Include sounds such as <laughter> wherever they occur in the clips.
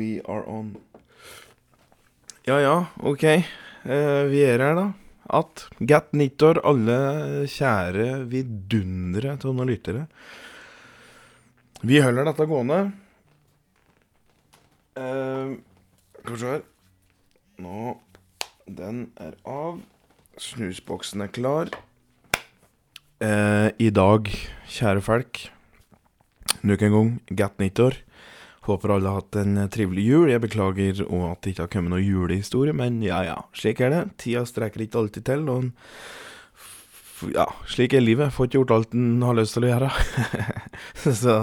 We are on. Ja ja, ok. Eh, vi er her, da. At Gat nyttår, alle kjære vidundere til noen lyttere. Vi holder dette gående. Eh, skal vi se her. Nå Den er av. Snusboksen er klar. Eh, I dag, kjære folk, nok en gang Gat nyttår. Håper alle har hatt en trivelig jul. Jeg beklager og at det ikke har kommet noen julehistorie, men ja ja, slik er det. Tida strekker ikke alltid til, og ja, slik er livet. Får ikke gjort alt en har lyst til å gjøre. <laughs> så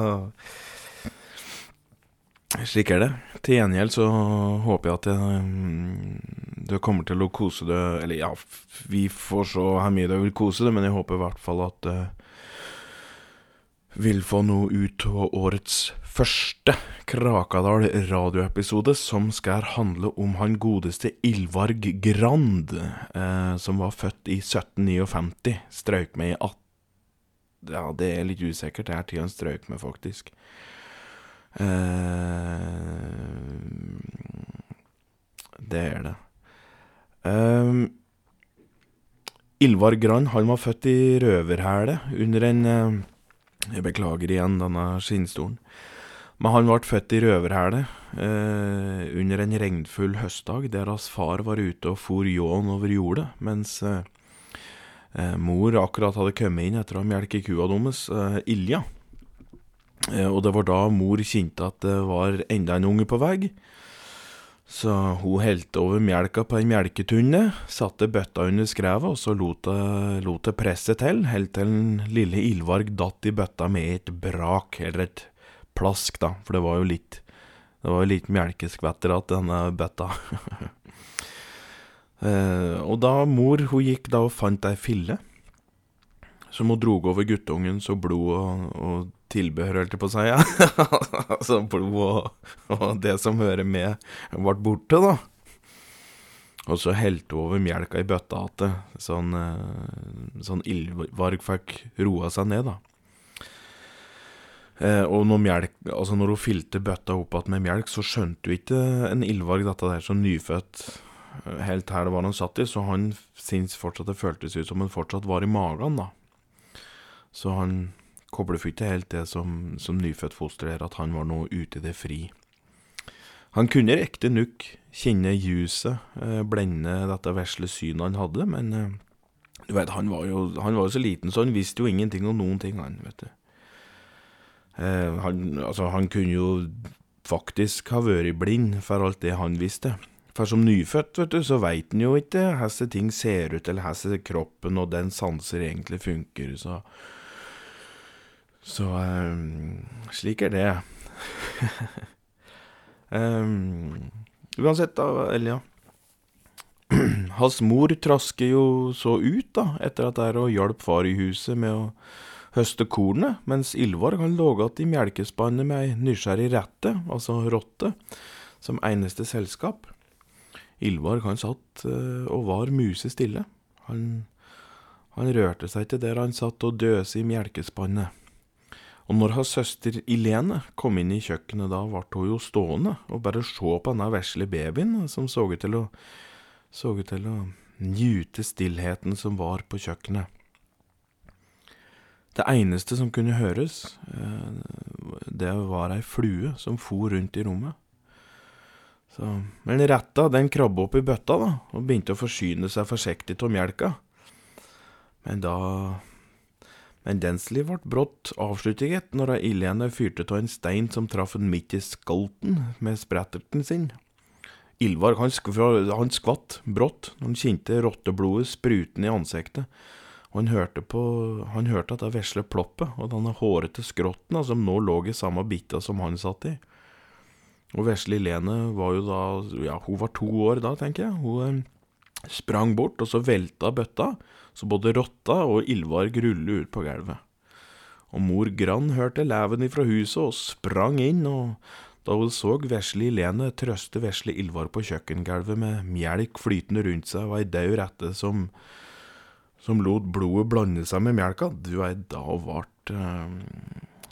slik er det. Til gjengjeld så håper jeg at mm, du kommer til å kose deg Eller ja, vi får se hvor mye du vil kose deg, men jeg håper i hvert fall at du vil få noe ut av årets første Krakadal radioepisode, som skal handle om han godeste Ilvarg Grand, eh, som var født i 1759. strøyk med i 18... Ja, det er litt usikkert. Det er tida han strøyk med, faktisk. Eh, det er det. Eh, Ylvar Grand han var født i røverhælet under en eh, Jeg beklager igjen denne skinnstolen. Men han ble født i røverhælet eh, under en regnfull høstdag der hans far var ute og for ljåen over jordet, mens eh, eh, mor akkurat hadde kommet inn etter å ha melket kua deres, eh, Ilja. Eh, og det var da mor kjente at det var enda en unge på vei. Så hun helte over melka på en melketunne, satte bøtta under skrevet, og så lot det, presse til, helt til den lille Ilvarg datt i bøtta med et brak, eller et plask, da, for det var jo litt Det var jo litt melkeskvetter igjen, denne bøtta. <laughs> eh, og da mor hun gikk da og fant ei fille, som hun drog over guttungen så blod og, og tilbehør, holdt jeg på å si, altså <laughs> blod og, og det som hører med, ble borte, da. Og så helte hun over melka i bøtta igjen, sånn, eh, sånn Ildvarg fikk roa seg ned, da. Eh, og når, melk, altså når hun fylte bøtta opp igjen med melk, så skjønte jo ikke en Ilvarg dette der som nyfødt eh, helt her det var han satt i, så han syntes fortsatt det føltes ut som han fortsatt var i magen, da. Så han kobler for ikke helt det som, som nyfødt foster der, at han var nå ute i det fri. Han kunne riktig nok kjenne ljuset eh, blende dette vesle synet han hadde, men eh, du vet, han var, jo, han var jo så liten, så han visste jo ingenting om noen ting, han, vet du. Eh, han, altså, han kunne jo faktisk ha vært blind for alt det han visste. For som nyfødt, vet du, så veit han jo ikke hvordan ting ser ut, eller hvordan kroppen og den sanser egentlig funker, så Så eh, slik er det. um, <laughs> uansett, da, eller ja. <clears throat> Hans mor trasker jo så ut, da, etter at det er å hjelpe far i huset med å høste kornet, mens Ylvar han låge att i melkespannet med ei nysgjerrig rette, altså rotte, som eneste selskap. Ylvar han satt eh, og var musestille. Han, han rørte seg ikke der han satt og døse i melkespannet. Og når hans søster Ilene kom inn i kjøkkenet, da ble hun jo stående og bare se på denne vesle babyen, som så ut til å, så ut til å njute stillheten som var på kjøkkenet. Det eneste som kunne høres, eh, det var ei flue som for rundt i rommet. Så, men retta, den krabba opp i bøtta, da, og begynte å forsyne seg forsiktig av melka. Men da Men dens liv ble brått avsluttet, når Ilene fyrte av en stein som traff en midt i skalten med spretterten sin. Ilvar han, skvatt brått når han kjente rotteblodet spruten i ansiktet, og han hørte på Han hørte at det vesle ploppet og denne hårete skrotten som nå lå i samme bitta som han satt i. Og vesle Lene var jo da Ja, hun var to år da, tenker jeg. Hun eh, sprang bort, og så velta bøtta, så både rotta og Ilvar rulle ut på gulvet. Og mor Grann hørte leven ifra huset og sprang inn, og da hun så vesle Lene trøste vesle Ylvar på kjøkkengulvet med melk flytende rundt seg og ei daud rette som, som lot blodet blande seg med melka, du ei, da vart eh,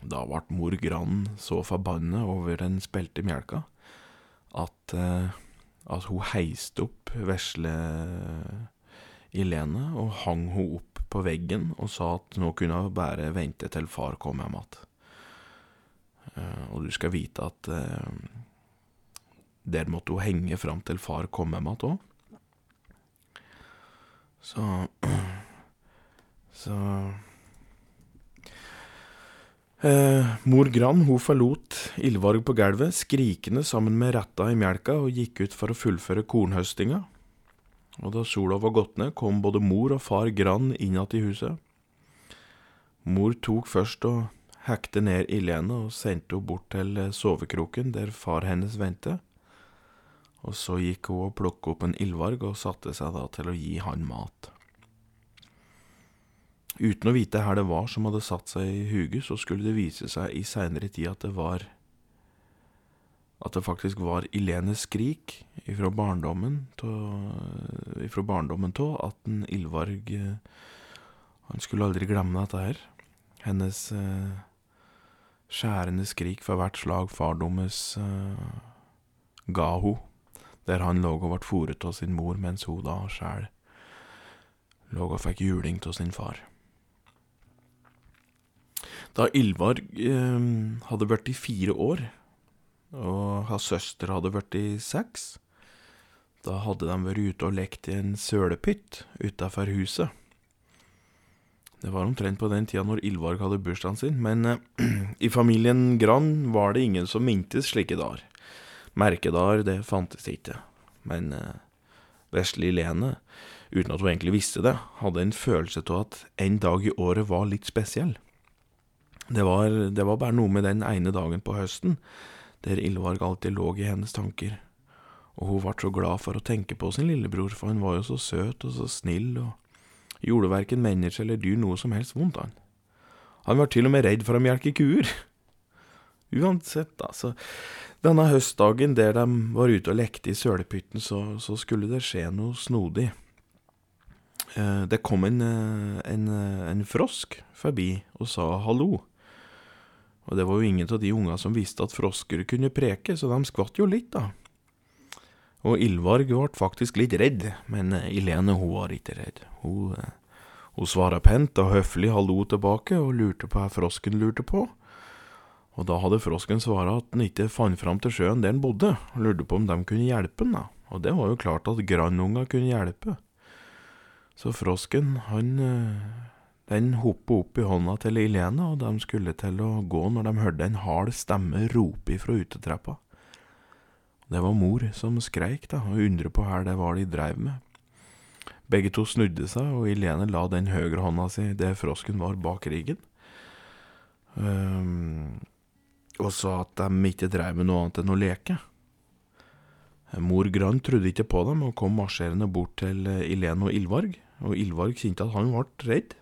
Da vart mor Grann så forbanna over den spilte melka at, eh, at hun heiste opp vesle Ilene og hang hun opp på veggen og sa at nå kunne hun bare vente til far kom hjem igjen. Eh, og du skal vite at der måtte hun henge fram til far kom hjem igjen òg. Så Så eh, Mor Gran hun forlot Ildvarg på gulvet, skrikende sammen med retta i melka, og gikk ut for å fullføre kornhøstinga. Og da sola var gått ned, kom både mor og far Gran inn igjen i huset. Mor tok først og hekte ned Ilene og sendte henne bort til sovekroken der far hennes ventet. Og så gikk hun og plukket opp en ildvarg og satte seg da til å gi han mat. Uten å vite her det var som hadde satt seg i huget, så skulle det vise seg i seinere tid at det var At det faktisk var Ilenes skrik ifra barndommen av at en Ildvarg Han skulle aldri glemme dette her. Hennes eh, skjærende skrik for hvert slag far deres eh, ga ho, der han lå og ble fòret av sin mor mens hun da sjæl lå og fikk juling av sin far. Da Ylvarg eh, hadde vært i fire år, og hans søster hadde vært i seks, da hadde de vært ute og lekt i en sølepytt utafor huset. Det var omtrent på den tida når Ylvarg hadde bursdagen sin, men eh, <clears throat> i familien Gran var det ingen som mintes slike dager. Merkedager, det fantes ikke. Men eh, vesle Lene, uten at hun egentlig visste det, hadde en følelse av at en dag i året var litt spesiell. Det var, det var bare noe med den ene dagen på høsten, der Ildvarg alltid lå i hennes tanker, og hun ble så glad for å tenke på sin lillebror, for han var jo så søt og så snill, og gjorde verken menneske eller dyr noe som helst vondt, han. Han var til og med redd for å melke kuer. <laughs> Uansett, altså, denne høstdagen der de var ute og lekte i sølepytten, så, så skulle det skje noe snodig. Eh, det kom en, eh, en, en frosk forbi og sa hallo. Og det var jo ingen av de unga som visste at frosker kunne preke, så de skvatt jo litt, da. Og Ildvarg ble faktisk litt redd, men Ilene hun var ikke redd. Hun, hun svara pent og høflig hallo tilbake, og lurte på hva frosken lurte på. Og da hadde frosken svara at den ikke fant fram til sjøen der den bodde, og lurte på om de kunne hjelpe den, da. Og det var jo klart at grandunga kunne hjelpe. Så frosken, han den hoppa opp i hånda til Ilene, og de skulle til å gå når de hørte en hard stemme rope ifra utetrappa. Det var mor som skreik, da, og undret på hva det var de dreiv med. Begge to snudde seg, og Ilene la den høyre hånda si der frosken var bak ryggen, um, og sa at de ikke dreiv med noe annet enn å leke. Mor Grand trodde ikke på dem, og kom marsjerende bort til Ilene og Ilvarg, og Ilvarg kjente at han ble redd.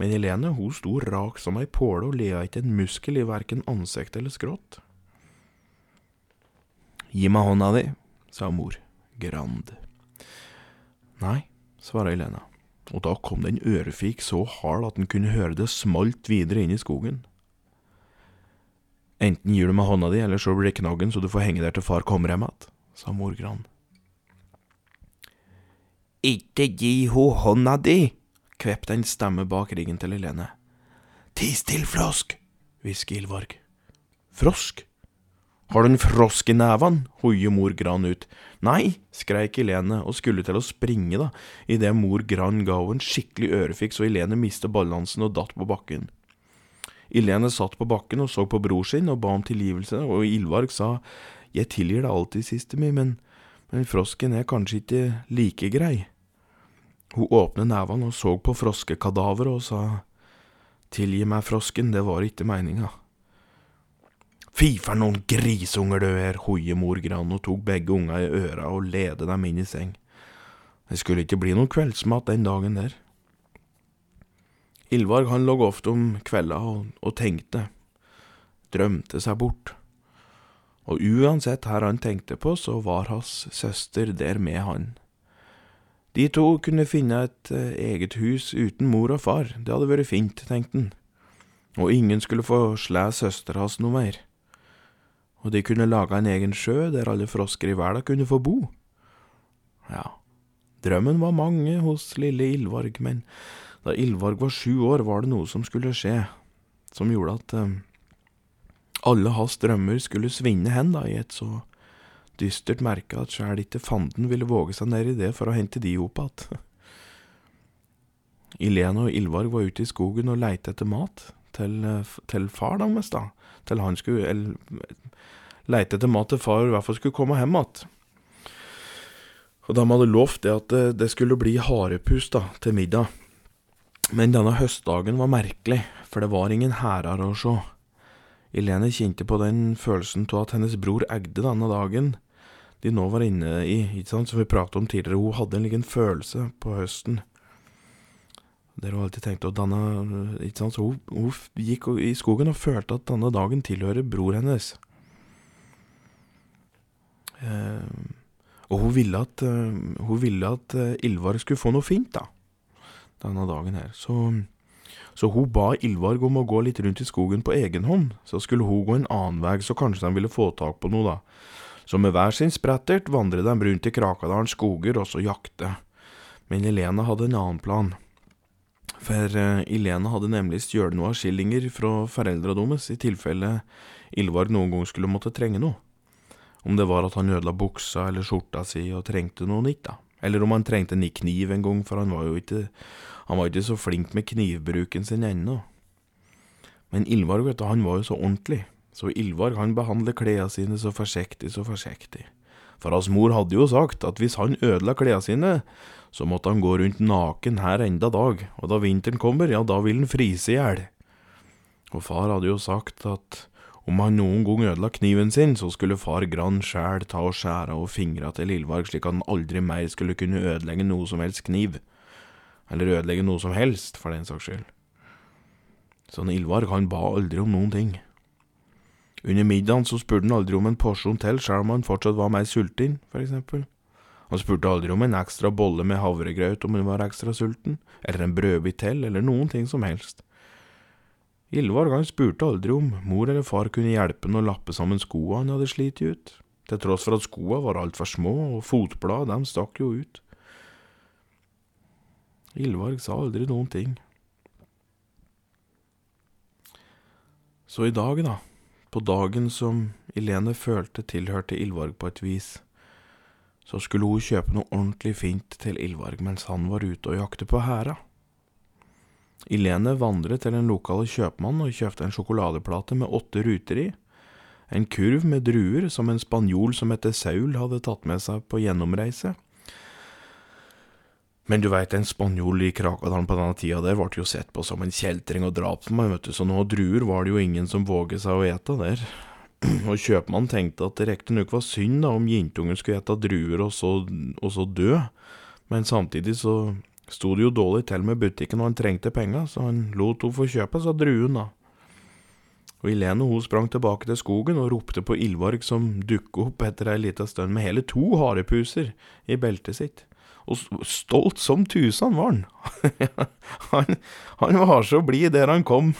Men Helene hun sto rak som ei påle og lea ikke en muskel i verken ansikt eller skrått. Gi meg hånda di, sa mor, grand. Nei, svara Ilene, og da kom det en ørefik så hard at en kunne høre det smalt videre inn i skogen. Enten gir du meg hånda di, eller så blir det knaggen så du får henge der til far kommer hjem igjen, sa mor Gran. Ikke gi ho hånda di, kvepte en stemme bak ryggen til Helene. Ti still, frosk, hvisker Ildvarg. Frosk? Har du en frosk i neven? hoier mor Gran ut. Nei, skreik Helene og skulle til å springe da, idet mor Gran ga henne en skikkelig ørefiks så Helene mistet balansen og datt på bakken. Ilene satt på bakken og så på bror sin og ba om tilgivelse, og Ildvarg sa jeg tilgir deg alltid, siste mi, men, men frosken er kanskje ikke like grei. Hun åpnet nevene og så på froskekadaveret og sa, Tilgi meg, frosken, det var ikke meninga. Fy for noen grisunger du er, hoie mor Gran og tok begge unga i øra og ledet dem inn i seng. Det skulle ikke bli noen kveldsmat den dagen der. Ildvarg han lå ofte om kvelda og, og tenkte, drømte seg bort. Og uansett her han tenkte på, så var hans søster der med han. De to kunne finne et eh, eget hus uten mor og far, det hadde vært fint, tenkte han, og ingen skulle få slæ søstera hans noe mer. og de kunne lage en egen sjø der alle frosker i verden kunne få bo. Ja, drømmen var mange hos lille Ildvarg, men da Ildvarg var sju år, var det noe som skulle skje, som gjorde at eh, alle hans drømmer skulle svinne hen da, i et så dystert merke at sjæl ikke fanden ville våge seg ned i det for å hente de opp igjen. <laughs> Ilene og Ilvarg var ute i skogen og leite etter mat til, eh, til far deres, da. Til han skulle eller, leite etter mat til far i hvert fall skulle komme hjem igjen. Og de hadde lovt det at det, det skulle bli harepus da, til middag. Men denne høstdagen var merkelig, for det var ingen hærer å se. Elene kjente på den følelsen av at hennes bror eide denne dagen de nå var inne i, ikke sant, som vi pratet om tidligere. Hun hadde en liten følelse på høsten. Der hun alltid tenkte at denne, ikke sant, så hun, hun gikk i skogen og følte at denne dagen tilhører bror hennes. Eh, og hun ville at, uh, hun ville at uh, Ylvar skulle få noe fint, da, denne dagen her. Så, så hun ba Ylvarg om å gå litt rundt i skogen på egen hånd. Så skulle hun gå en annen vei, så kanskje de ville få tak på noe, da. Så med hver sin sprettert vandret de rundt i Krakadalens skoger og så jakte. Men Elena hadde en annen plan. For Elene hadde nemlig stjålet noe av skillinger fra foreldra deres, i tilfelle Ylvarg noen gang skulle måtte trenge noe. Om det var at han ødela buksa eller skjorta si og trengte noe nytt, da. Eller om han trengte ny kniv en gang, for han var jo ikke, han var ikke så flink med knivbruken sin ennå. Men Ylvarg, vet du, han var jo så ordentlig, så Ylvarg han behandler klærne sine så forsiktig, så forsiktig. For hans mor hadde jo sagt at hvis han ødela klærne sine, så måtte han gå rundt naken her enda dag, og da vinteren kommer, ja, da vil han fryse i hjel. Og far hadde jo sagt at om han noen gang ødela kniven sin, så skulle far Gran sjæl ta og skjære av fingra til Lillvarg, slik at han aldri mer skulle kunne ødelegge noe som helst kniv. Eller ødelegge noe som helst, for den saks skyld. Så Ildvarg han ba aldri om noen ting. Under middagen så spurte han aldri om en porsjon til, sjøl om han fortsatt var mer sulten, for eksempel. Han spurte aldri om en ekstra bolle med havregrøt om han var ekstra sulten, eller en brødbit til, eller noen ting som helst. Ylvar han spurte aldri om mor eller far kunne hjelpe han å lappe sammen skoa han hadde slitt ut, til tross for at skoa var altfor små og fotbladene dem stakk jo ut. Ylvarg sa aldri noen ting. Så i dag, da, på dagen som Ilene følte tilhørte Ylvarg på et vis, så skulle hun kjøpe noe ordentlig fint til Ylvarg mens han var ute og jakte på hæra. Ilene vandret til den lokale kjøpmann og kjøpte en sjokoladeplate med åtte ruter i, en kurv med druer som en spanjol som heter Saul hadde tatt med seg på gjennomreise. Men du veit, en spanjol i Krakadalen på denne tida, det ble jo sett på som en kjeltring og drapsmann, vet du, så noe druer var det jo ingen som våget seg å ete der. <clears throat> Og kjøpmannen tenkte at det riktignok var synd da om jentungen skulle ete druer og så, og så dø, men samtidig så sto det jo dårlig til med butikken og han trengte penger, så han lot henne få kjøpe seg druen, da. Og Ilene hun sprang tilbake til skogen og ropte på Ilvarg, som dukket opp etter ei lita stund med hele to harepuser i beltet sitt. Og stolt som tusen var han. <laughs> han. Han var så blid der han kom.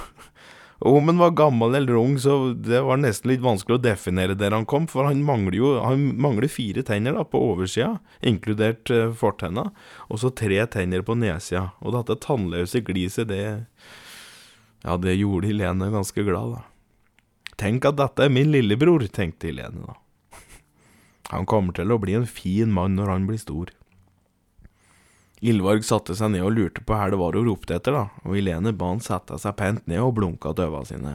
Om han var gammel eller ung, så det var nesten litt vanskelig å definere der han kom, for han mangler jo han mangler fire tenner da, på oversida, inkludert uh, fortenna, og så tre tenner på nedsida. Og dette tannløse gliset, det Ja, det gjorde Helene ganske glad, da. Tenk at dette er min lillebror, tenkte Helene da. Han kommer til å bli en fin mann når han blir stor. Ildvarg satte seg ned og lurte på hva det var hun ropte etter, da, og Helene ba han sette seg pent ned og blunka til øynene sine.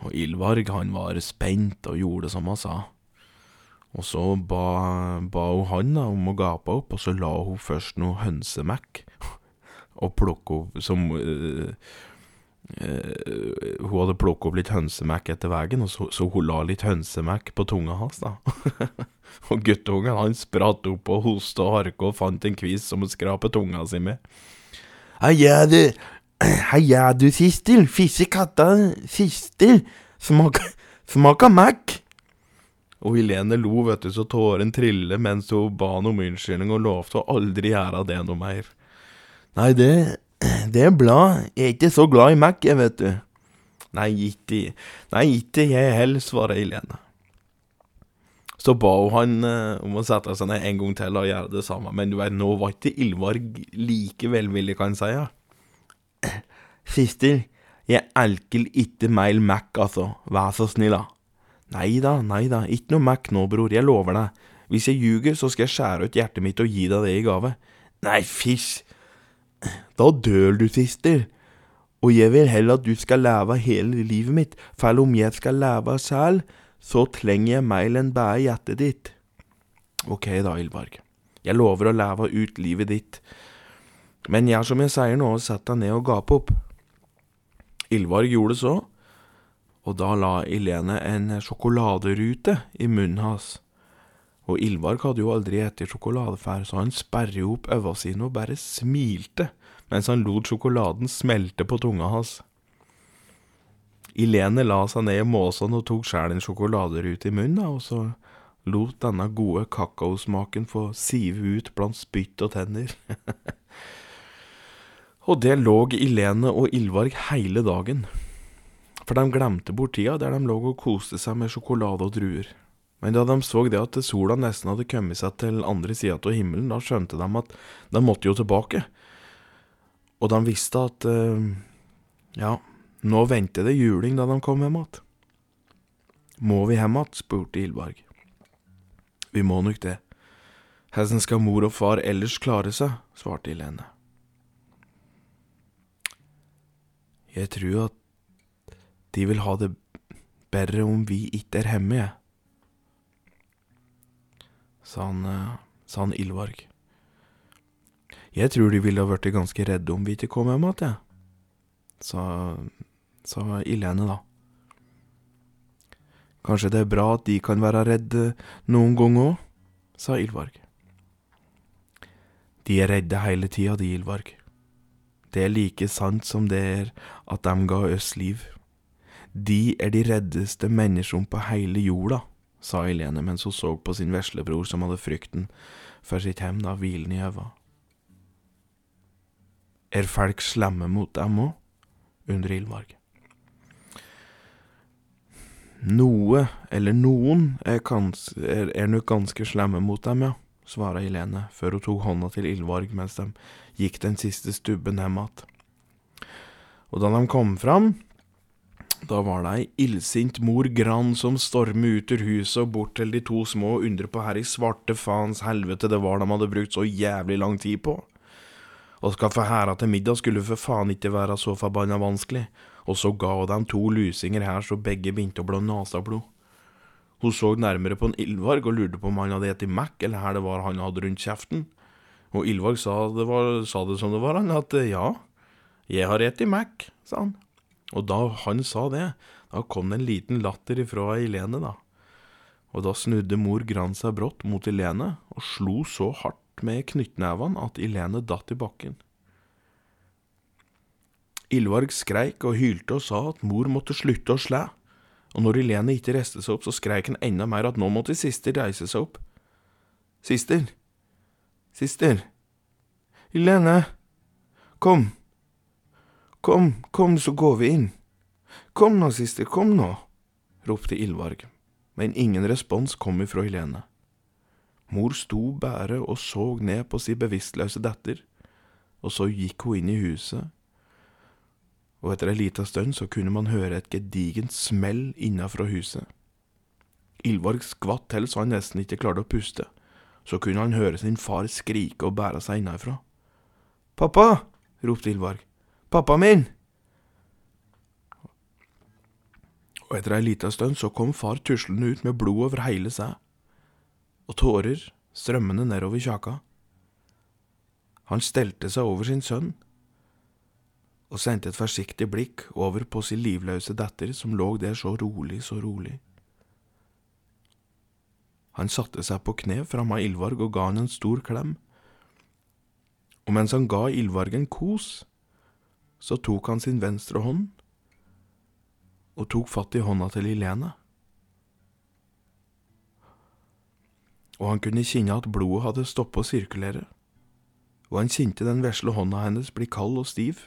Og Ildvarg, han var spent og gjorde som han sa. Og så ba, ba hun han da om å gape opp, og så la hun først noe hønsemekk og plukke opp som uh, Hun hadde plukket opp litt hønsemekk etter veien, så, så hun la litt hønsemekk på tunga hans, da. <laughs> Og guttungen han spratt opp og hosta og harka og fant en kvist som hun skrapet tunga si med. Hei, gjør du <clears throat> Hei, gjør du, Sistel? Fissekatta Sistel? smaka, smaka mekk. Og Helene lo, vet du, så tåren trille mens hun ba han om unnskyldning og lovte å aldri gjøre det noe mer. Nei, det <clears throat> Det er bra. Jeg er ikke så glad i Mac, jeg, vet du. Nei, ikke Nei, ikke jeg heller, svarer Helene. Så ba hun han eh, om å sette seg ned en gang til og gjøre det samme, men du vet, nå var ikke Ylvarg like velvillig, kan en si. Ja. <clears throat> Sister, jeg elker ikke Mail Mac, altså, vær så snill, da. Nei da, nei da, ikke noe Mac nå, bror, jeg lover deg. Hvis jeg ljuger, så skal jeg skjære ut hjertet mitt og gi deg det i gave. Nei, fysj. Da dør du, sister. Og jeg vil heller at du skal leve hele livet mitt, for om jeg skal leve selv, så trenger jeg mer enn bare hjertet ditt. Ok da, Ylvarg. Jeg lover å leve ut livet ditt. Men gjør som jeg sier nå, sett deg ned og gap opp. Ylvarg gjorde så, og da la Ilene en sjokoladerute i munnen hans. Og Ylvarg hadde jo aldri spist sjokolade før, så han sperret opp øynene sine og bare smilte mens han lot sjokoladen smelte på tunga hans. Ilene la seg ned i måsen og tok sjæl en sjokoladerute i munnen, og så lot denne gode kakaosmaken få sive ut blant spytt og tenner. <laughs> og det lå Ilene og Ylvarg hele dagen, for de glemte bort tida der de lå og koste seg med sjokolade og druer. Men da de så det at sola nesten hadde kommet seg til andre sida av himmelen, da skjønte de at de måtte jo tilbake. Og de visste at uh, ja, nå venter det juling da de kom hjem igjen. Må vi hjem igjen? spurte Ildberg. Vi må nok det. Hvordan skal mor og far ellers klare seg? svarte Helene. Jeg tror at de vil ha det bedre om vi ikke er hjemme, jeg sa han, eh, sa han Ilvarg. Jeg tror de ville ha blitt ganske redde om vi ikke kom hjem igjen, jeg, sa, sa Ilene da. Kanskje det er bra at de kan være redde noen ganger òg, sa Ilvarg. De er redde hele tida, de, Ilvarg. Det er like sant som det er at de ga oss liv. De er de reddeste menneskene på hele jorda sa Helene mens hun så på sin veslebror som hadde frykten for sitt hjem da hvilen i øva. Er folk slemme mot dem òg? undrer Ildmark. Noe, eller noen, er, kans, er, er nok ganske slemme mot dem, ja, svarer Helene, før hun tok hånda til Ildvarg mens de gikk den siste stubben hjem igjen. Og da de kom fram, da var det ei illsint mor Gran som stormet ut ur huset og bort til de to små og undret på her i svarte faens helvete det var de hadde brukt så jævlig lang tid på. Å skaffe hæra til middag skulle for faen ikke være så forbanna vanskelig, og så ga hun dem to lusinger her så begge begynte å blå nasablod. Hun så nærmere på en Ildvarg og lurte på om han hadde spist Mac, eller her det var han hadde rundt kjeften. Og Ildvarg sa det, sa det som det var, han, at ja, jeg har spist Mac, sa han. Og da han sa det, da kom det en liten latter ifra Helene, da. Og da snudde mor Gran seg brått mot Helene og slo så hardt med knyttnevene at Helene datt i bakken. Ylvarg skreik og hylte og sa at mor måtte slutte å slæ, og når Helene ikke reiste seg opp, så skreik han enda mer at nå måtte Sister reise seg opp. Sister, Sister, Helene, kom. Kom, kom, så går vi inn. Kom nå, siste, kom nå, ropte Ildvarg, men ingen respons kom ifra Helene. Mor sto bare og så ned på sin bevisstløse datter, og så gikk hun inn i huset, og etter ei lita stund så kunne man høre et gedigent smell innafra huset. Ildvarg skvatt til så han nesten ikke klarte å puste, så kunne han høre sin far skrike og bære seg innafra. Pappa! ropte Ildvarg. Pappa min! Og etter ei lita stund så kom far tuslende ut med blod over hele seg, og tårer strømmende nedover kjaka. Han stelte seg over sin sønn og sendte et forsiktig blikk over på sin livløse datter som lå der så rolig, så rolig. Han satte seg på kne framme av Ildvarg og ga han en stor klem, og mens han ga Ildvarg en kos, så tok han sin venstre hånd og tok fatt i hånda til Ilene. Og han kunne kjenne at blodet hadde stoppet å sirkulere, og han kjente den vesle hånda hennes bli kald og stiv.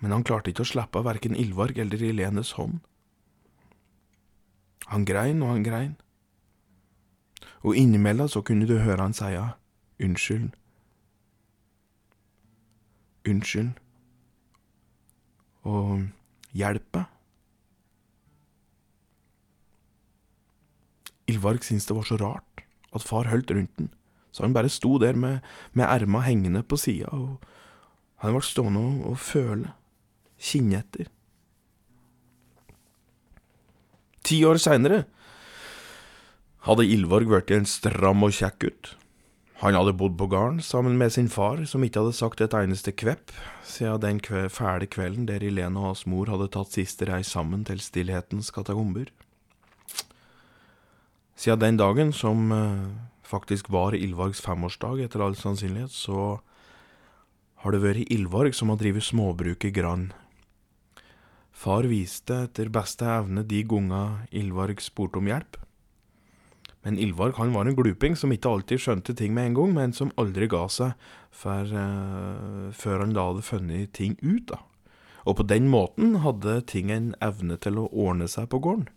Men han klarte ikke å slippe av verken Ildvarg eller Ilenes hånd. Han grein og han grein, og innimellom så kunne du høre han seia unnskyld, unnskyld, og hjelpe. Ilvarg syntes det var så rart at far holdt rundt den, så han bare sto der med, med erma hengende på sida, og han ble stående og, og føle, kinne etter. Ti år seinere hadde Ilvarg blitt en stram og kjekk gutt. Han hadde bodd på gården sammen med sin far, som ikke hadde sagt et eneste kvepp siden den kve fæle kvelden der Ilene og hans mor hadde tatt siste reis sammen til stillhetens katakomber. Siden den dagen, som eh, faktisk var Ylvargs femårsdag etter all sannsynlighet, så har det vært Ylvarg som har drevet småbruket Grann. Far viste etter beste evne de ganger Ylvarg spurte om hjelp. Men Ylvarg han var en gluping som ikke alltid skjønte ting med en gang, men som aldri ga seg for, uh, før han da hadde funnet ting ut. da. Og på den måten hadde ting en evne til å ordne seg på gården.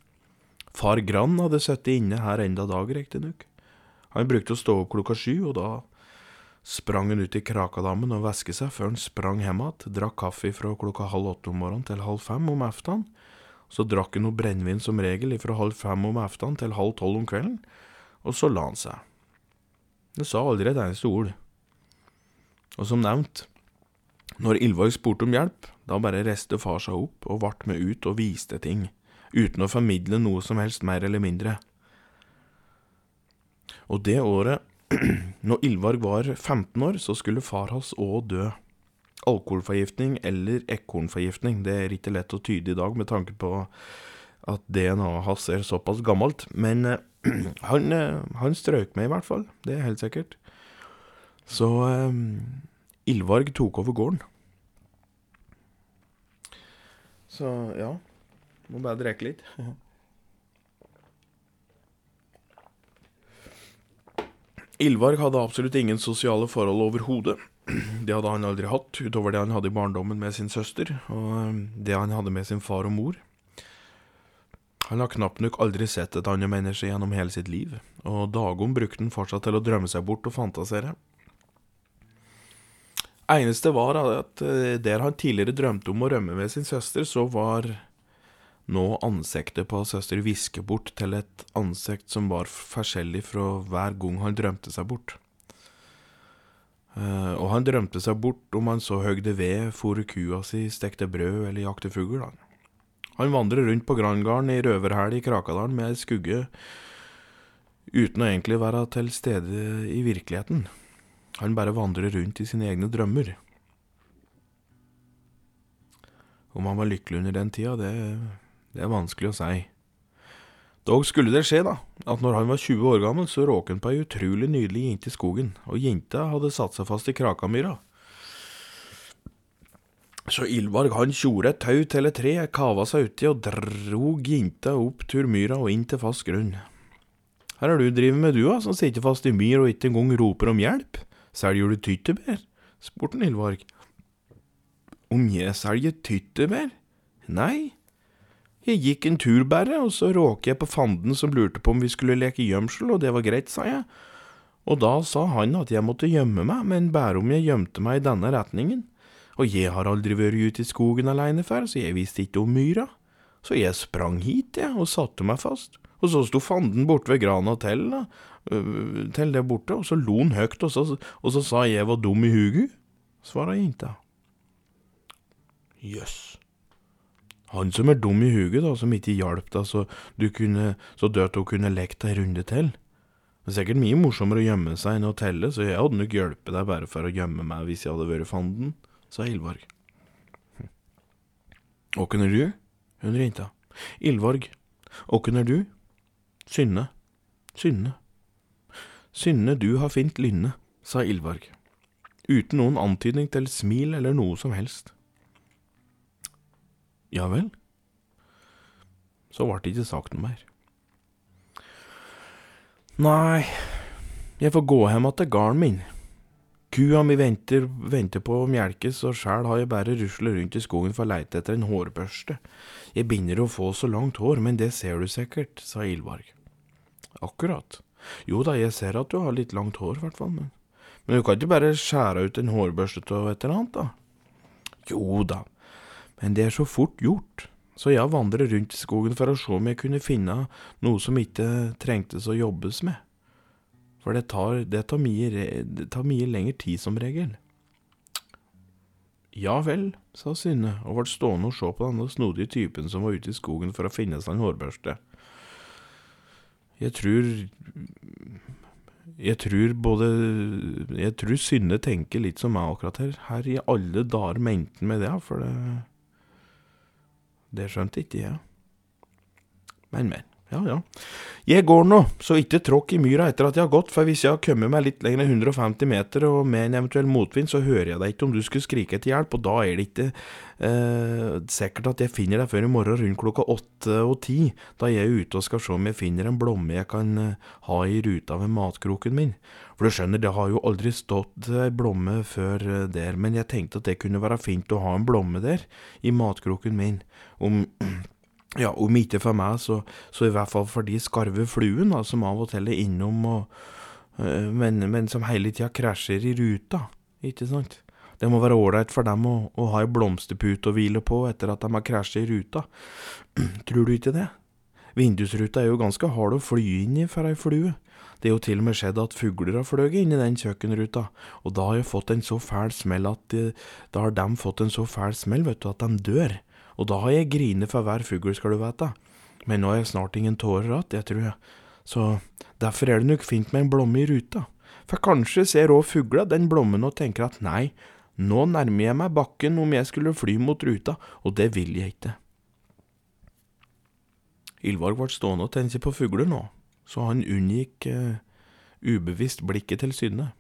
Far Grann hadde sittet inne her enda dag, riktignok. Han brukte å stå opp klokka sju, og da sprang han ut i Krakadammen og væske seg før han sprang hjem igjen, drakk kaffe fra klokka halv åtte om morgenen til halv fem om eftan. Så drakk han noe brennevin som regel fra halv fem om eftan til halv tolv om kvelden, og så la han seg. Det sa aldri et eneste ord. Og som nevnt, når Ylvarg spurte om hjelp, da bare reiste far seg opp og ble med ut og viste ting uten å formidle noe som helst mer eller mindre. Og det året, <clears throat> når Ylvarg var 15 år, så skulle far hans òg dø. Alkoholforgiftning eller ekornforgiftning, det er ikke lett å tyde i dag med tanke på at DNA-et hans er såpass gammelt, men eh, <clears throat> han, eh, han strøk med i hvert fall, det er helt sikkert. Så eh, Ildvarg tok over gården. Så ja. Må bare drikke litt. <laughs> Ildvarg hadde absolutt ingen sosiale forhold overhodet. Det hadde han aldri hatt, utover det han hadde i barndommen med sin søster, og um, det han hadde med sin far og mor. Han har knapt nok aldri sett et annet menneske gjennom hele sitt liv, og dagom brukte han fortsatt til å drømme seg bort og fantasere. Eneste var at eh, der han tidligere drømte om å rømme med sin søster, så var nå ansiktet på søster visket bort til et ansikt som var forskjellig fra hver gang han drømte seg bort. Uh, og han drømte seg bort om han så høgde ved, for kua si, stekte brød eller jakte fugl. Han. vandrer rundt på Grandgarden i røverhæl i Krakadalen med ei skugge, uten å egentlig være til stede i virkeligheten. Han bare vandrer rundt i sine egne drømmer. Om han var lykkelig under den tida, det det er vanskelig å si. Dog skulle det skje, da, at når han var 20 år gammel, så råk han på ei utrolig nydelig jente i skogen, og jenta hadde satt seg fast i krakamyra. Så Ylvarg han tjorde et tau til et tre, kava seg uti og drog jenta opp turmyra og inn til fast grunn. Her har du drevet med du, da, som sitter fast i myr og ikke engang roper om hjelp? Selger du tyttebær? spurte Ylvarg. Om jeg selger tyttebær? Nei, jeg gikk en tur bare, og så råket jeg på fanden som lurte på om vi skulle leke gjemsel, og det var greit, sa jeg. Og da sa han at jeg måtte gjemme meg, men bare om jeg gjemte meg i denne retningen. Og jeg har aldri vært ute i skogen aleine før, så jeg visste ikke om myra. Så jeg sprang hit, jeg, og satte meg fast. Og så sto fanden borte ved grana til, da, øh, til det borte, og så lo han høyt, og så, og så sa jeg var dum i huget, svara jenta. Jøss. Yes. Han som er dum i huget, da, som ikke hjalp deg så, kunne, så dødt hun kunne lekt ei runde til. Det er sikkert mye morsommere å gjemme seg enn å telle, så jeg hadde nok hjulpet deg bare for å gjemme meg hvis jeg hadde vært fanden, sa Ilvarg. Åkken er du? Hun ringte. Ilvarg. Åkken er du? Synne. Synne. Synne, du har fint lynne, sa Ilvarg, uten noen antydning til smil eller noe som helst. Ja vel? Så ble det ikke sagt noe mer. Nei, jeg får gå hjem til gården min. Kua mi venter, venter på å melkes, og sjæl har jeg bare ruslet rundt i skogen for å leite etter en hårbørste. Jeg begynner å få så langt hår, men det ser du sikkert, sa Ilvarg. Akkurat. Jo da, jeg ser at du har litt langt hår, i hvert fall, men, men du kan ikke bare skjære ut en hårbørste av et eller annet, da? Jo da, men det er så fort gjort, så jeg vandrer rundt i skogen for å se om jeg kunne finne noe som ikke trengtes å jobbes med, for det tar, det tar, mye, det tar mye lengre tid som regel. Ja vel, sa Synne og ble stående og se på denne snodige typen som var ute i skogen for å finne seg en hårbørste. Jeg tror Jeg tror både Jeg tror Synne tenker litt som meg akkurat her. Her i alle dager mente han med det, for det Det skjønte ikke jeg. Men, men. Ja, ja. Jeg går nå, så ikke tråkk i myra etter at jeg har gått, for hvis jeg har kommet meg litt lenger enn 150 meter og med en eventuell motvind, så hører jeg deg ikke om du skulle skrike etter hjelp, og da er det ikke eh, sikkert at jeg finner deg før i morgen rundt klokka åtte og ti, da jeg er ute og skal se om jeg finner en blomme jeg kan eh, ha i ruta ved matkroken min. For du skjønner, det har jo aldri stått ei blomme før eh, der, men jeg tenkte at det kunne være fint å ha en blomme der, i matkroken min, om ja, om ikke for meg, så, så, i hvert fall for de skarve fluene som av og til er innom, og, øh, men, men, som hele tida krasjer i ruta, ikke sant? Det må være ålreit for dem å, å ha ei blomsterpute å hvile på etter at de har krasjet i ruta. <clears throat> Tror du ikke det? Vindusruta er jo ganske hard å fly inn i for ei flue. Det er jo til og med skjedd at fugler har fløyet inn i den kjøkkenruta, og da har jeg fått en så fæl smell at de, da har de fått en så fæl smell, vet du, at de dør og da har jeg grinet for hver fugl, skal du vite. Men nå har jeg snart ingen tårer igjen, jeg tror jeg. Så derfor er det nok fint med en blomme i ruta. For kanskje ser òg fugla den blommen og tenker at nei, nå nærmer jeg meg bakken om jeg skulle fly mot ruta, og det vil jeg ikke. Ylvarg ble stående og tenke på fugler nå, så han unngikk uh, ubevisst blikket til Synne.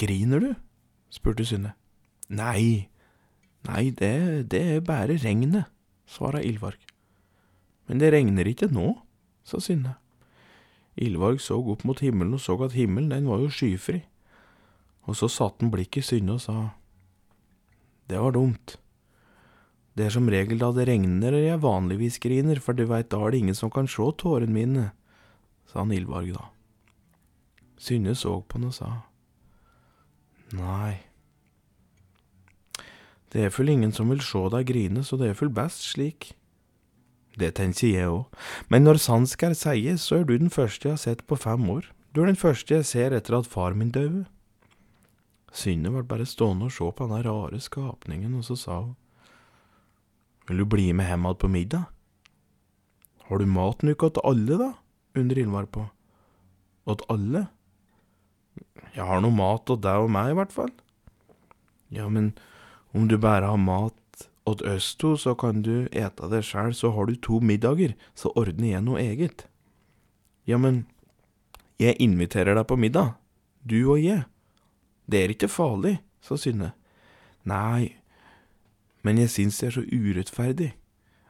Griner du? spurte Synne. Nei, Nei, det, det er bare regnet, svara Ylvarg. Men det regner ikke nå, sa Synne. Ylvarg så opp mot himmelen og så at himmelen, den var jo skyfri. Og så satte han blikket i Synne og sa, Det var dumt. Det er som regel da det regner jeg vanligvis griner, for du veit, da er det ingen som kan sjå tårene mine, sa han Ylvarg da. Synne så på han og sa, Nei. Det er full ingen som vil sjå deg grine, så det er full best slik. Det tenker jeg òg, men når sant skal sies, så er du den første jeg har sett på fem år. Du er den første jeg ser etter at far min døde. Synne ble bare stående og se på den rare skapningen, og så sa hun, Vil du bli med hjem på middag? Har du mat nok til alle, da? undrer Ylvar på. Til alle? Jeg har noe mat til deg og meg, i hvert fall. Ja, men om du bare har mat åt oss to, så kan du ete det sjæl, så har du to middager, så ordner jeg noe eget. Ja, men jeg inviterer deg på middag, du og jeg. Det er ikke farlig, sa Synne. Nei, men jeg syns det er så urettferdig.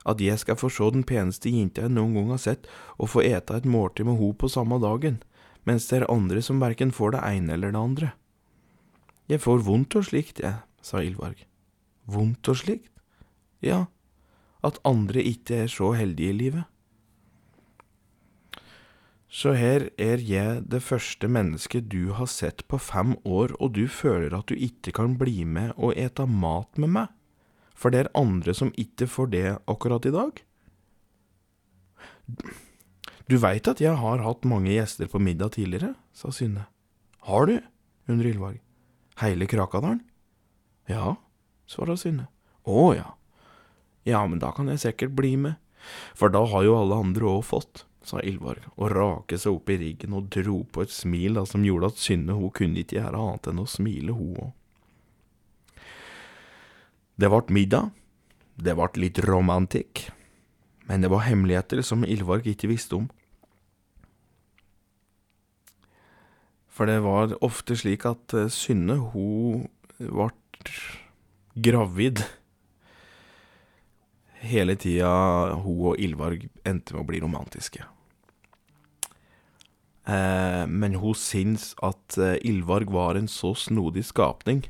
At jeg skal få se den peneste jenta jeg noen gang har sett, og få ete et måltid med ho på samme dagen, mens det er andre som verken får det ene eller det andre. Jeg får vondt og slikt, jeg, sa Ylvarg vondt og slikt? Ja, at andre ikke er så heldige i livet. Så her er jeg det første mennesket du har sett på fem år, og du føler at du ikke kan bli med og ete mat med meg, for det er andre som ikke får det akkurat i dag? Du veit at jeg har hatt mange gjester på middag tidligere, sa Synne. Har du? undrer Ylvag. Heile Krakadalen? Ja, svara Synne. Å ja. Ja, men da kan jeg sikkert bli med, for da har jo alle andre òg fått, sa Ylvarg og rake seg opp i riggen og dro på et smil da, som gjorde at Synne hun kunne ikke gjøre annet enn å smile, hun òg. Det vart middag, det vart litt romantikk, men det var hemmeligheter som Ylvarg ikke visste om. For det var ofte slik at eh, Synne, hun vart gravid hele tida hun og Ylvarg endte med å bli romantiske. Eh, men hun syns at Ilvarg Ylvarg var en så snodig skapning,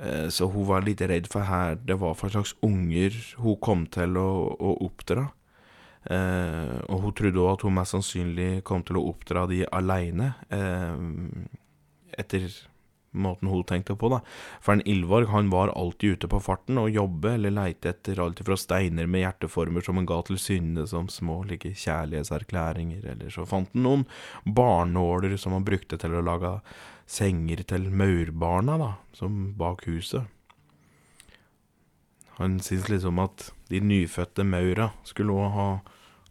eh, så hun var litt redd for her det var for slags unger hun kom til å, å oppdra. Eh, og hun trodde òg at hun mest sannsynlig kom til å oppdra de aleine, eh, etter måten hun tenkte på, da. For en Ylvarg han var alltid ute på farten og jobbe eller leite etter alt fra steiner med hjerteformer som han ga til synde som små like kjærlighetserklæringer, eller så fant han noen barnåler som han brukte til å lage senger til maurbarna, da, som bak huset. Han syntes liksom at de nyfødte maura skulle òg ha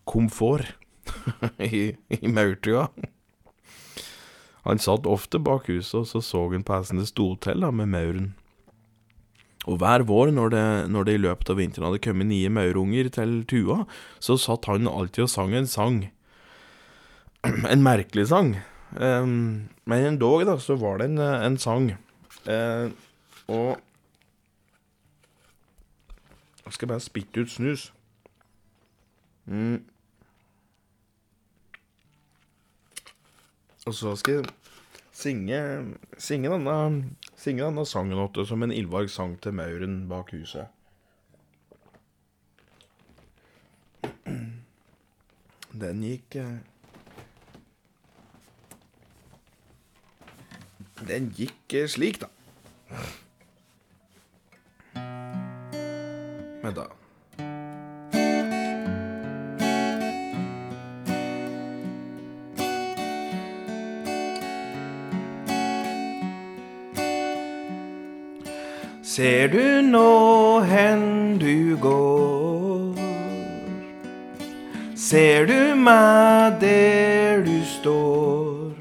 komfort <laughs> i, i maurtua. Han satt ofte bak huset, og så så han hvordan det sto til da, med mauren. Og hver vår, når det, når det i løpet av vinteren hadde kommet nye maurunger til tua, så satt han alltid og sang en sang. <clears throat> En merkelig sang. Um, men en dag, da, så var det en, en sang. Uh, og Jeg skal bare spytte ut snus. Mm. Og så skal jeg synge, synge denne, synge denne sangen åtte, som en ildvarg sang til mauren bak huset. Den gikk eh, Den gikk eh, slik, da. Ser du nå hen du går? Ser du meg der du står?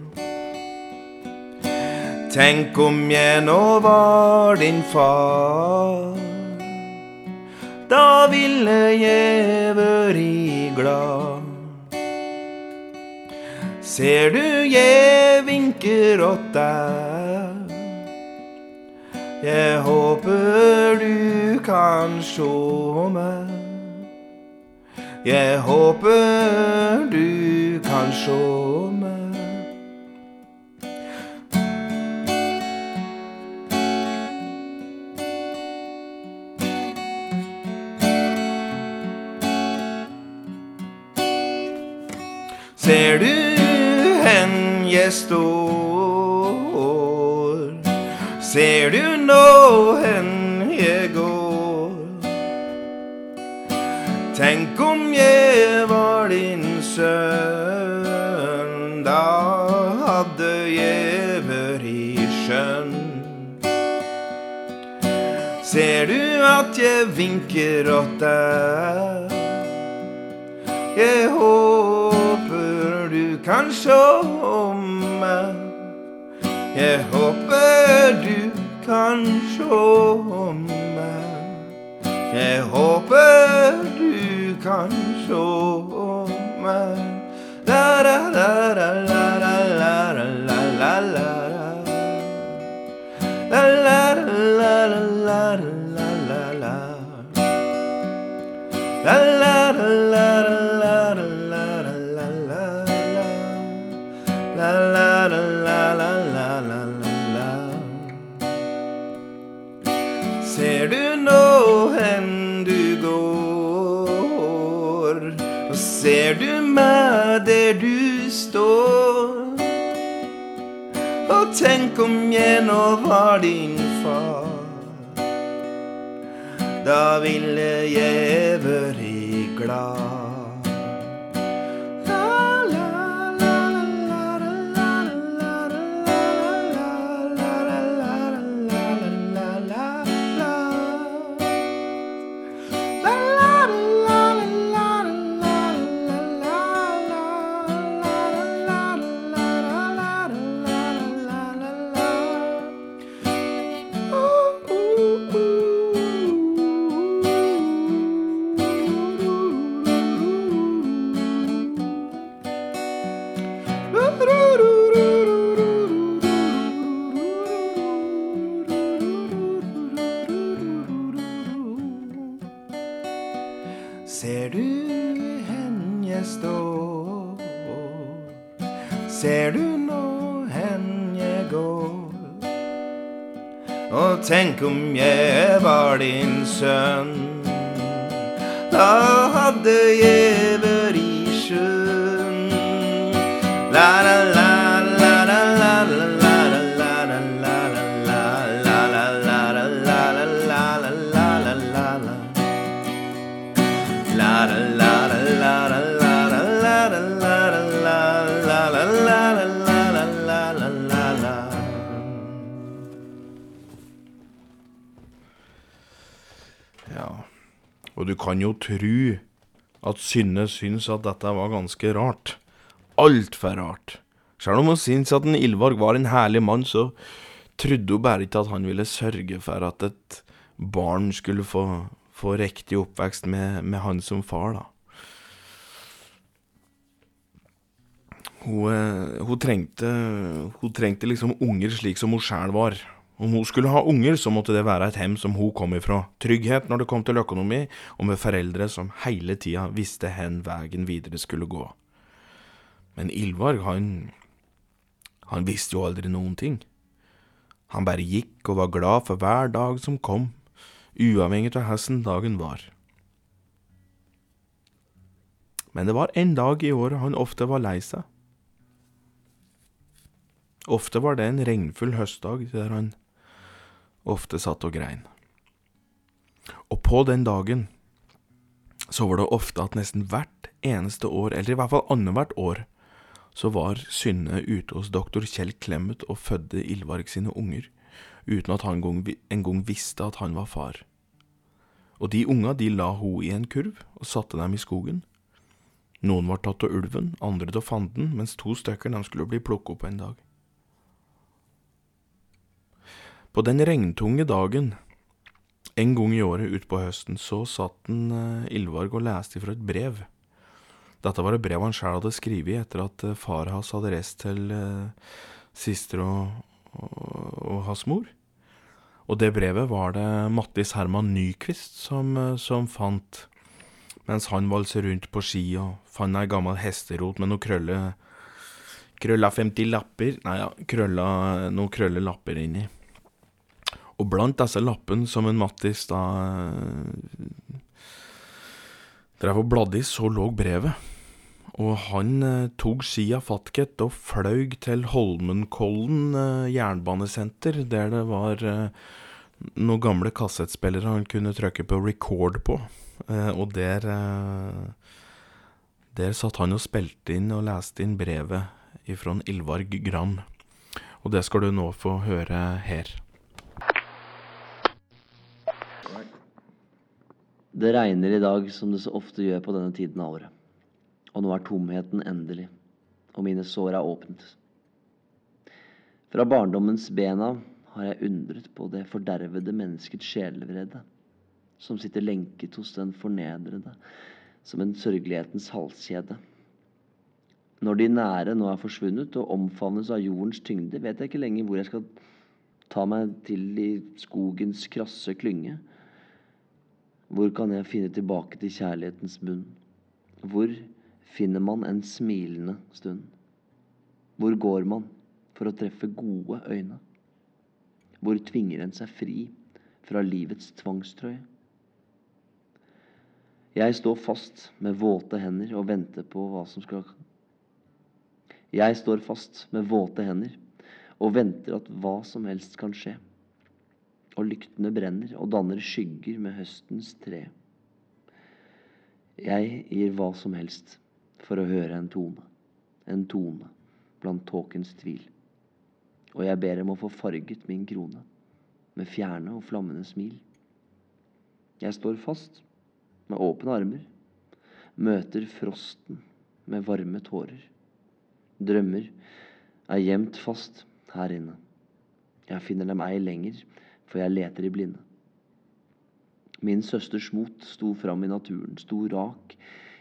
Tenk om jeg nå var din far. Da ville jeg vært glad. Ser du jeg vinker åt deg? Jeg håper du kan sjå meg. Jeg håper du kan sjå meg. Ser du hen jeg står? Ser du nå hen jeg går? Tenk om jeg var din sønn, da hadde jeg vært skjønn. Ser du at jeg vinker åt deg? Jeg håper du kan sjå meg. Jeg håper du kan sjå meg. Jeg håper du kan sjå meg. La la la la hen du går? Og ser du meg der du står? Og tenk om jeg nå var din far. Da ville jeg vært glad. Tenk om jeg var din sønn. Da hadde jeg kan jo tru at Synne syns at dette var ganske rart. Altfor rart. Sjøl om hun syns at en Ylvarg var en herlig mann, så trodde hun bare ikke at han ville sørge for at et barn skulle få, få riktig oppvekst med, med han som far, da. Hun, eh, hun, trengte, hun trengte liksom unger slik som hun sjæl var. Om hun skulle ha unger, så måtte det være et hjem som hun kom ifra. Trygghet når det kom til økonomi, og med foreldre som hele tida visste hen veien videre skulle gå. Men Ylvarg, han Han visste jo aldri noen ting. Han bare gikk og var glad for hver dag som kom, uavhengig av hvordan dagen var. Men det var en dag i året han ofte var lei seg. Ofte var det en regnfull høstdag der han ofte satt og grein. Og på den dagen så var det ofte at nesten hvert eneste år, eller i hvert fall annethvert år, så var Synne ute hos doktor Kjell Clemet og fødte Ylvarg sine unger, uten at han en gang visste at han var far. Og de unga de la hun i en kurv og satte dem i skogen. Noen var tatt av ulven, andre av fanden, mens to stykker skulle bli plukket opp en dag. På den regntunge dagen en gang i året utpå høsten så satt en Ylvarg og leste ifra et brev. Dette var et brev han sjøl hadde skrevet etter at far hans hadde reist til Sister og, og, og hans mor. Og det brevet var det Mattis Herman Nyquist som, som fant, mens han valser rundt på ski og fant ei gammel hesterot med noen krølle Krølla 50 lapper Nei ja, krølla noen krølle lapper inni. Og blant disse lappene som en Mattis da drev og bladde i, så lå brevet. Og han eh, tok skia fatket og fløy til Holmenkollen eh, jernbanesenter, der det var eh, noen gamle kassettspillere han kunne trykke på record på. Eh, og der eh, Der satt han og spilte inn og leste inn brevet ifra Ilvarg Gram. Og det skal du nå få høre her. Det regner i dag som det så ofte gjør på denne tiden av året. Og nå er tomheten endelig, og mine sår er åpnet. Fra barndommens bena har jeg undret på det fordervede menneskets sjelevrede, som sitter lenket hos den fornedrede som en sørgelighetens halskjede. Når de nære nå er forsvunnet og omfavnes av jordens tyngde, vet jeg ikke lenger hvor jeg skal ta meg til i skogens krasse klynge. Hvor kan jeg finne tilbake til kjærlighetens bunn? Hvor finner man en smilende stund? Hvor går man for å treffe gode øyne? Hvor tvinger en seg fri fra livets tvangstrøye? Jeg står fast med våte hender og venter på hva som skal Jeg står fast med våte hender og venter at hva som helst kan skje. Og lyktene brenner og danner skygger med høstens tre. Jeg gir hva som helst for å høre en tone, en tone blant tåkens tvil. Og jeg ber om å få farget min krone med fjerne og flammende smil. Jeg står fast med åpne armer, møter frosten med varme tårer. Drømmer er gjemt fast her inne. Jeg finner dem ei lenger, for jeg leter i blinde. Min søsters mot sto fram i naturen, sto rak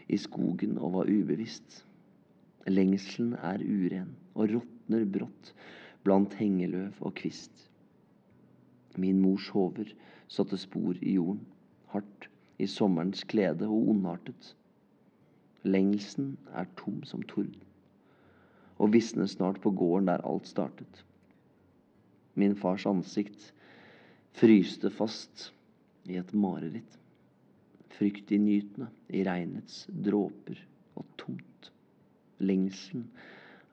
i skogen og var ubevisst. Lengselen er uren og råtner brått blant hengeløv og kvist. Min mors hover satte spor i jorden, hardt i sommerens klede og ondartet. Lengselen er tom som torden, og visner snart på gården der alt startet. Min fars ansikt fryste fast i et mareritt fryktinngytende i regnets dråper og tomt. Lengselen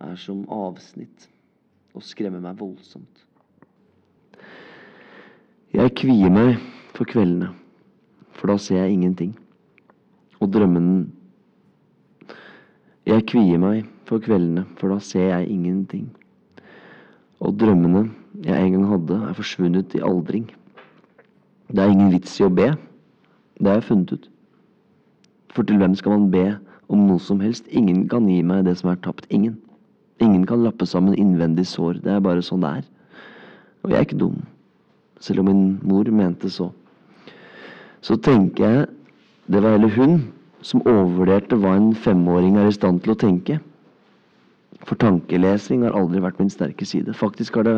er som avsnitt og skremmer meg voldsomt. Jeg kvier meg for kveldene, for da ser jeg ingenting. Og drømmene Jeg kvier meg for kveldene, for da ser jeg ingenting. Og drømmene jeg en gang hadde, er forsvunnet i aldring. Det er ingen vits i å be. Det har jeg funnet ut. For til hvem skal man be om noe som helst? Ingen kan gi meg det som er tapt. Ingen. Ingen kan lappe sammen innvendig sår. Det er bare sånn det er. Og jeg er ikke dum. Selv om min mor mente så. Så tenker jeg det var heller hun som overvurderte hva en femåring er i stand til å tenke. For tankelesing har aldri vært min sterke side. Faktisk har det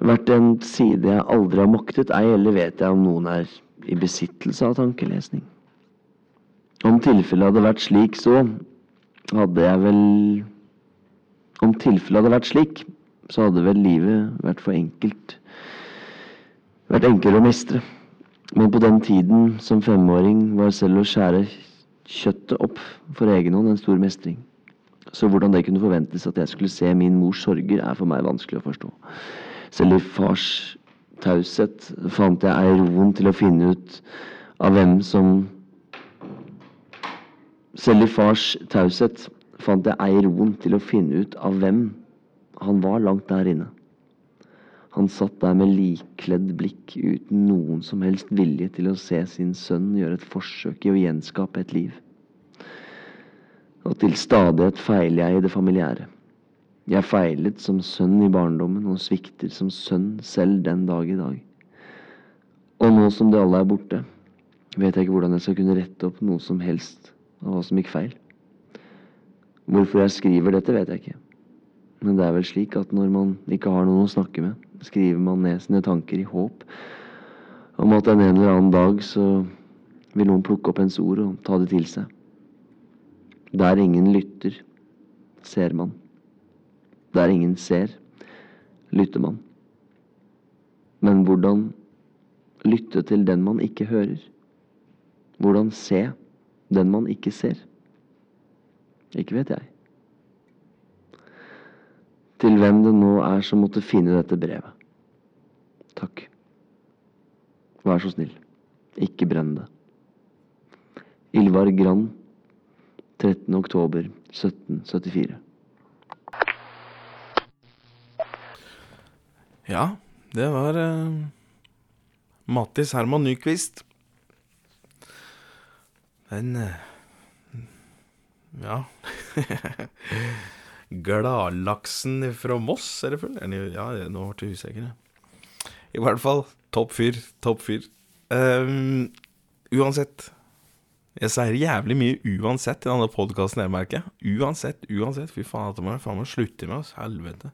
vært en side jeg aldri har maktet, ei heller vet jeg om noen er i besittelse av tankelesning. Om tilfellet hadde vært slik, så hadde jeg vel Om tilfellet hadde vært slik, så hadde vel livet vært for enkelt. Vært enklere å mestre. Men på den tiden som femåring var selv å skjære kjøttet opp for egen hånd en stor mestring. Så hvordan det kunne forventes at jeg skulle se min mors sorger, er for meg vanskelig å forstå. Selv i fars taushet fant jeg ei roen til å finne ut av hvem som Selv i fars taushet fant jeg ei roen til å finne ut av hvem han var langt der inne. Han satt der med likkledd blikk, uten noen som helst vilje til å se sin sønn gjøre et forsøk i å gjenskape et liv. Og til stadighet feiler jeg i det familiære. Jeg feilet som sønn i barndommen og svikter som sønn selv den dag i dag. Og nå som det alle er borte, vet jeg ikke hvordan jeg skal kunne rette opp noe som helst av hva som gikk feil. Hvorfor jeg skriver dette, vet jeg ikke. Men det er vel slik at når man ikke har noen å snakke med, skriver man ned sine tanker i håp om at en eller annen dag så vil noen plukke opp ens ord og ta det til seg. Der ingen lytter, ser man. Der ingen ser, lytter man. Men hvordan lytte til den man ikke hører? Hvordan se den man ikke ser? Ikke vet jeg. Til hvem det nå er som måtte finne dette brevet. Takk. Vær så snill, ikke brenn det. Ylvar Grand, 13. oktober 1774. Ja, det var uh, Mattis Herman Nyquist. Den uh, Ja. <laughs> Gladlaksen fra Moss, er det full? Ja, nå ble jeg usikker. I hvert fall topp fyr. Topp fyr. Um, uansett. Jeg sier jævlig mye uansett i denne podkasten, jeg merker. Uansett, uansett. Fy faen, dette må jeg faen meg slutte med, oss. Helvete.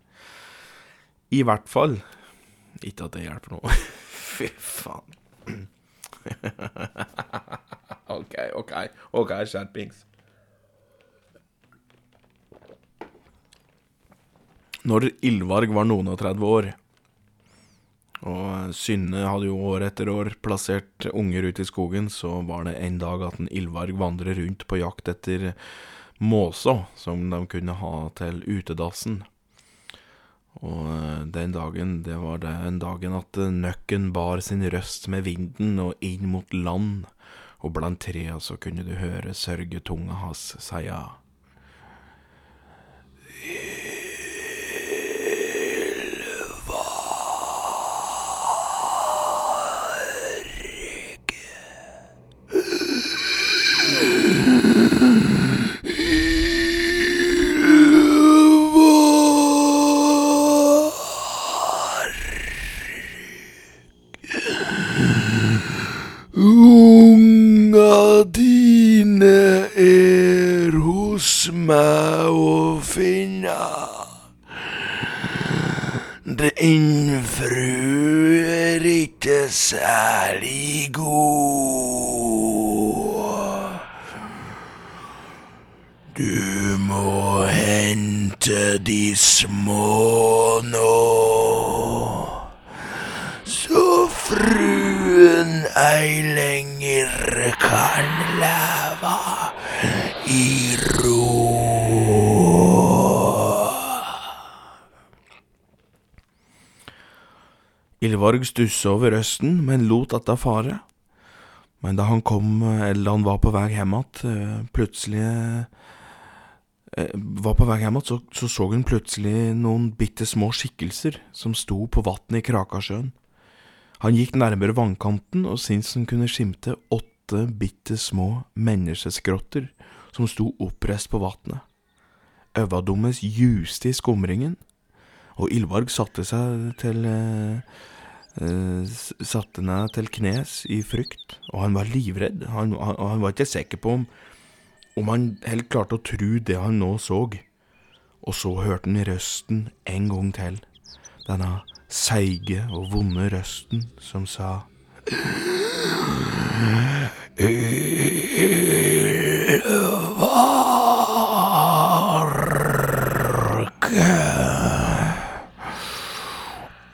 I hvert fall Ikke at det hjelper noe. <laughs> Fy faen. <laughs> OK, OK, ok, skjerpings. Når Ildvarg var noen og 30 år, og Synne hadde jo år etter år plassert unger ute i skogen, så var det en dag at en Ildvarg vandret rundt på jakt etter måsa som de kunne ha til utedassen. Og den dagen, det var den dagen at nøkken bar sin røst med vinden og inn mot land, og blant trea så kunne du høre sørgetunga hans seia. Unga dine er hos meg å finne. Din fru er ikke særlig god. Du må hente de små nå så fruen ei lenger kan leve i ro. Ylvarg stussa over røsten, men lot dette fare. Men da han kom, eller da han var på vei hjem igjen, plutselig eh, Var på vei hjem igjen, så, så så han plutselig noen bitte små skikkelser som sto på vannet i Krakasjøen. Han gikk nærmere vannkanten og syntes han kunne skimte åtte bitte små menneskeskrotter som sto oppreist på vannet. Øva deres juste i skumringen, og Ylvarg satte seg til eh, eh, Satte ned til knes i frykt, og han var livredd. Han, han, han var ikke sikker på om, om han helt klarte å tro det han nå så. Og så hørte han røsten en gang til, denne seige og vonde røsten som sa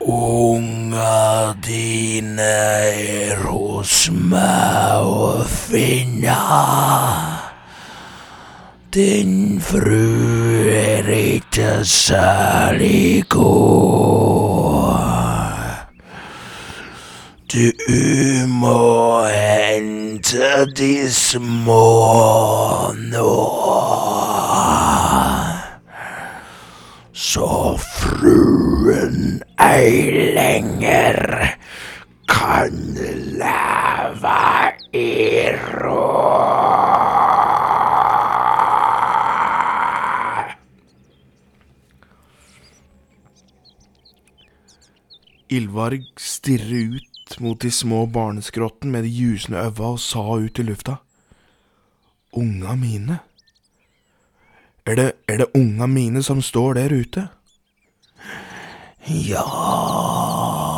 Unga dine er hos meg å finne. Din fru er ikke særlig god. Du må hente de små nå. Så fruen ei lenger kan leve i ro. Ylvarg stirret ut mot de små barneskrotten med de jusende øva og sa ut i lufta. Unga mine? Er det, er det unga mine som står der ute? Ja,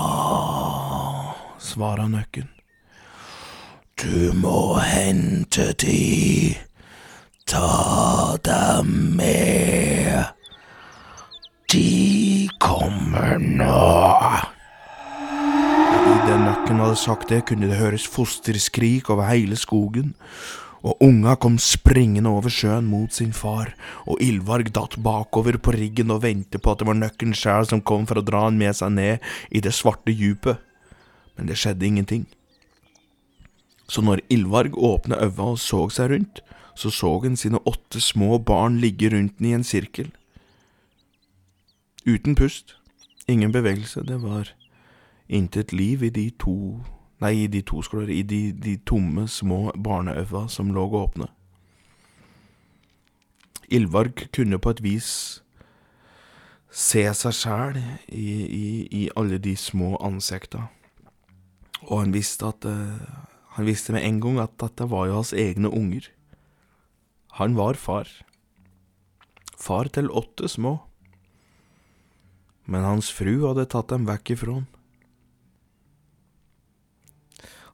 Svara nøkken. du må hente de. Ta dem med. De kommer nå. Idet nøkken hadde sagt det, kunne det høres fosterskrik over hele skogen, og unga kom springende over sjøen mot sin far, og Ylvarg datt bakover på riggen og ventet på at det var nøkken sjæl som kom for å dra han med seg ned i det svarte djupet. Men det skjedde ingenting. Så når Ylvarg åpnet øva og så seg rundt, så så han sine åtte små barn ligge rundt den i en sirkel. Uten pust, ingen bevegelse, det var intet liv i de to Nei, i de to skåler, i de, de tomme, små barneøva som lå åpne. Ylvarg kunne på et vis se seg sjæl i, i, i alle de små ansikta, og han visste at uh, Han visste med en gang at dette var jo hans egne unger. Han var far. Far til åtte små. Men hans fru hadde tatt dem vekk ifra han.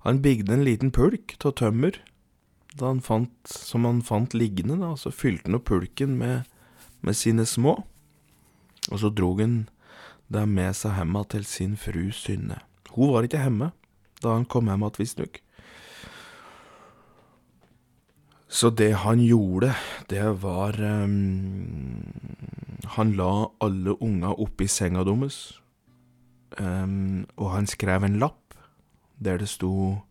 Han bygde en liten pulk av tømmer han fant, som han fant liggende, da, så fylte han opp pulken med, med sine små, og så drog han dem med seg hjemme til sin fru Synne. Hun var ikke hjemme da han kom hjem igjen, visstnok. Så det han gjorde, det var um, Han la alle unga oppi senga deres, um, og han skrev en lapp der det sto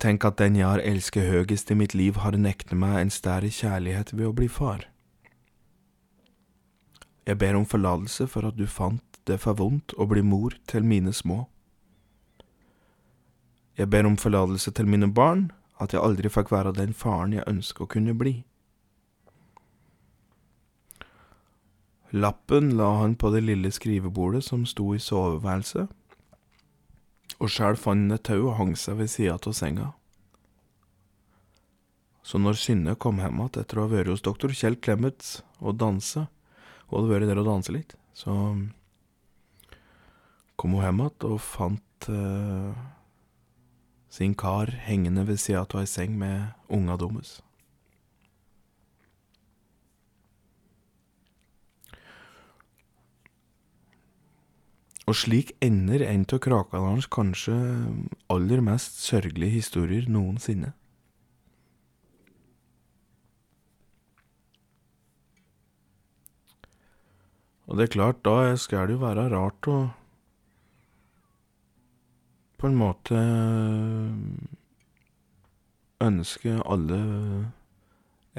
Tenk at den jeg har elsket høgest i mitt liv, har nektet meg en større kjærlighet ved å bli far. Jeg ber om forlatelse for at du fant det for vondt å bli mor til mine små. Jeg ber om forlatelse til mine barn, at jeg aldri fikk være den faren jeg ønsker å kunne bli. Lappen la han på det lille skrivebordet som sto i soveværelset, og sjæl fant han et tau og hang seg ved sida av senga. Så når Synne kom hjem igjen etter å ha vært hos doktor Kjell Clemets og danse, hun hadde vært der og danset litt, så kom hun hjem igjen og fant eh, sin kar hengende ved sida av ei seng med unga deres. Og slik ender en av Krakadalens kanskje aller mest sørgelige historier noensinne. Og det er klart, da skal det jo være rart å på en måte ønske alle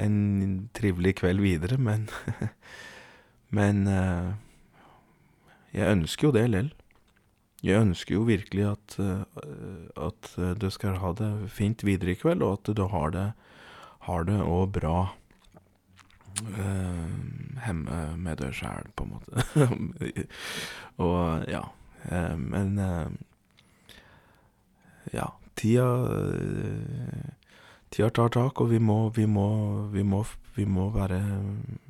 en trivelig kveld videre, men <laughs> Men eh, jeg ønsker jo det lell. Jeg ønsker jo virkelig at, eh, at du skal ha det fint videre i kveld, og at du har det har det òg bra hjemme med deg sjæl, på en måte. <laughs> og ja. men ja, tida Tida tar tak, og vi må, vi må, vi må, vi må være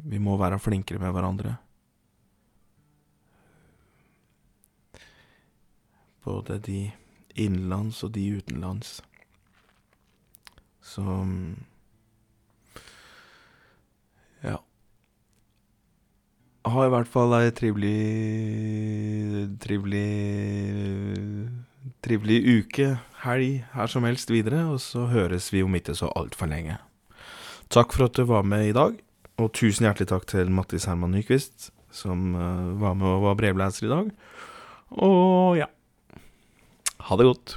Vi må være flinkere med hverandre. Både de innenlands og de utenlands. Så Ja. Ha i hvert fall ei trivelig Trivelig Trivelig uke, helg, her som helst videre, og så høres vi om ikke så altfor lenge. Takk for at du var med i dag, og tusen hjertelig takk til Mattis Herman Nyquist, som eh, var med og var brevleser i dag. Og ja Ha det godt.